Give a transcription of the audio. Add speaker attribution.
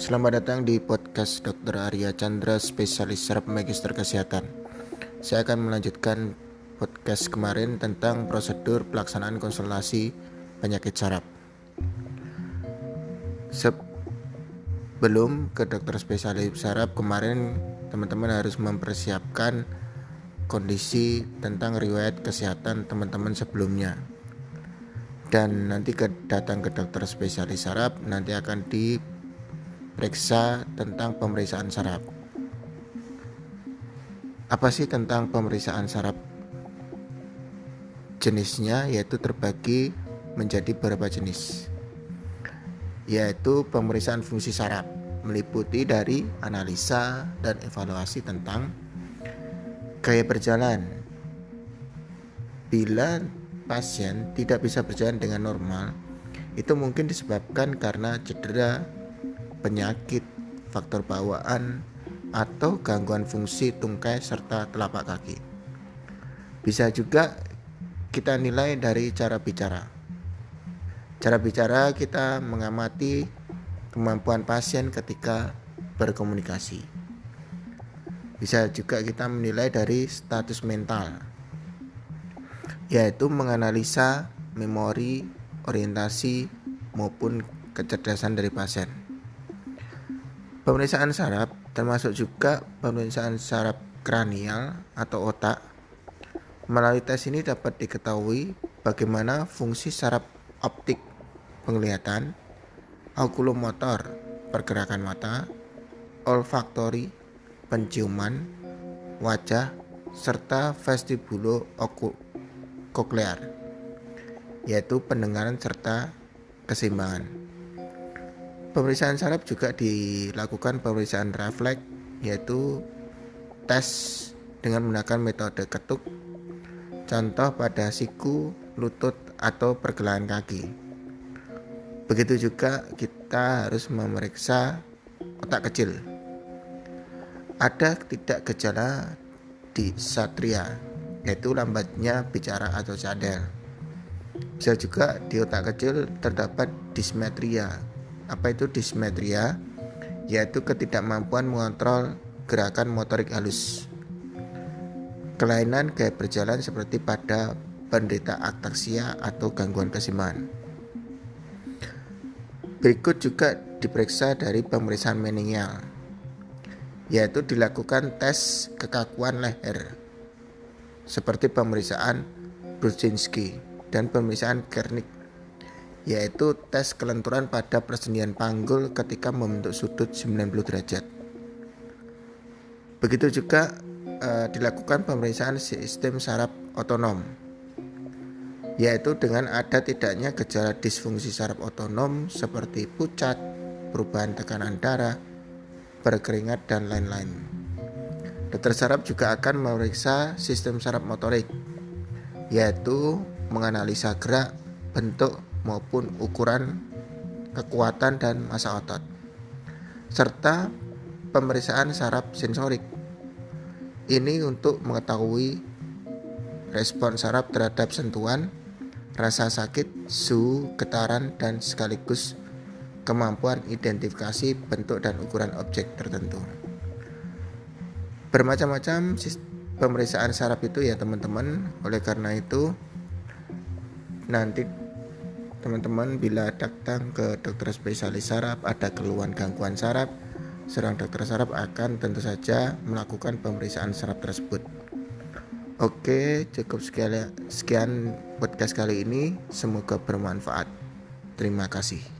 Speaker 1: Selamat datang di podcast Dr. Arya Chandra, spesialis saraf magister kesehatan. Saya akan melanjutkan podcast kemarin tentang prosedur pelaksanaan konsultasi penyakit saraf. Sebelum ke dokter spesialis saraf kemarin teman-teman harus mempersiapkan kondisi tentang riwayat kesehatan teman-teman sebelumnya dan nanti ke datang ke dokter spesialis saraf nanti akan di periksa tentang pemeriksaan saraf. Apa sih tentang pemeriksaan saraf? Jenisnya yaitu terbagi menjadi beberapa jenis. Yaitu pemeriksaan fungsi saraf meliputi dari analisa dan evaluasi tentang gaya berjalan. Bila pasien tidak bisa berjalan dengan normal, itu mungkin disebabkan karena cedera penyakit, faktor bawaan, atau gangguan fungsi tungkai serta telapak kaki. Bisa juga kita nilai dari cara bicara. Cara bicara kita mengamati kemampuan pasien ketika berkomunikasi. Bisa juga kita menilai dari status mental, yaitu menganalisa memori, orientasi, maupun kecerdasan dari pasien. Pemeriksaan saraf termasuk juga pemeriksaan saraf kranial atau otak. Melalui tes ini dapat diketahui bagaimana fungsi saraf optik penglihatan, okulomotor pergerakan mata, olfaktori penciuman, wajah, serta vestibulo koklear yaitu pendengaran serta keseimbangan. Pemeriksaan saraf juga dilakukan pemeriksaan refleks yaitu tes dengan menggunakan metode ketuk contoh pada siku, lutut atau pergelangan kaki. Begitu juga kita harus memeriksa otak kecil. Ada tidak gejala di satria yaitu lambatnya bicara atau cadel. Bisa juga di otak kecil terdapat dismetria apa itu dismetria? Yaitu ketidakmampuan mengontrol gerakan motorik halus. Kelainan gaya berjalan seperti pada penderita ataksia atau gangguan keseimbangan. Berikut juga diperiksa dari pemeriksaan meningial, yaitu dilakukan tes kekakuan leher, seperti pemeriksaan Brudzinski dan pemeriksaan Kernik yaitu tes kelenturan pada persendian panggul ketika membentuk sudut 90 derajat. Begitu juga e, dilakukan pemeriksaan sistem saraf otonom, yaitu dengan ada tidaknya gejala disfungsi saraf otonom seperti pucat, perubahan tekanan darah, berkeringat, dan lain-lain. Dokter saraf juga akan memeriksa sistem saraf motorik, yaitu menganalisa gerak, bentuk, maupun ukuran kekuatan dan massa otot serta pemeriksaan saraf sensorik ini untuk mengetahui respon saraf terhadap sentuhan, rasa sakit, suhu, getaran, dan sekaligus kemampuan identifikasi bentuk dan ukuran objek tertentu. Bermacam-macam pemeriksaan saraf itu ya teman-teman. Oleh karena itu nanti Teman-teman bila datang ke dokter spesialis saraf ada keluhan gangguan saraf, serang dokter saraf akan tentu saja melakukan pemeriksaan saraf tersebut. Oke, cukup sekian, sekian podcast kali ini. Semoga bermanfaat. Terima kasih.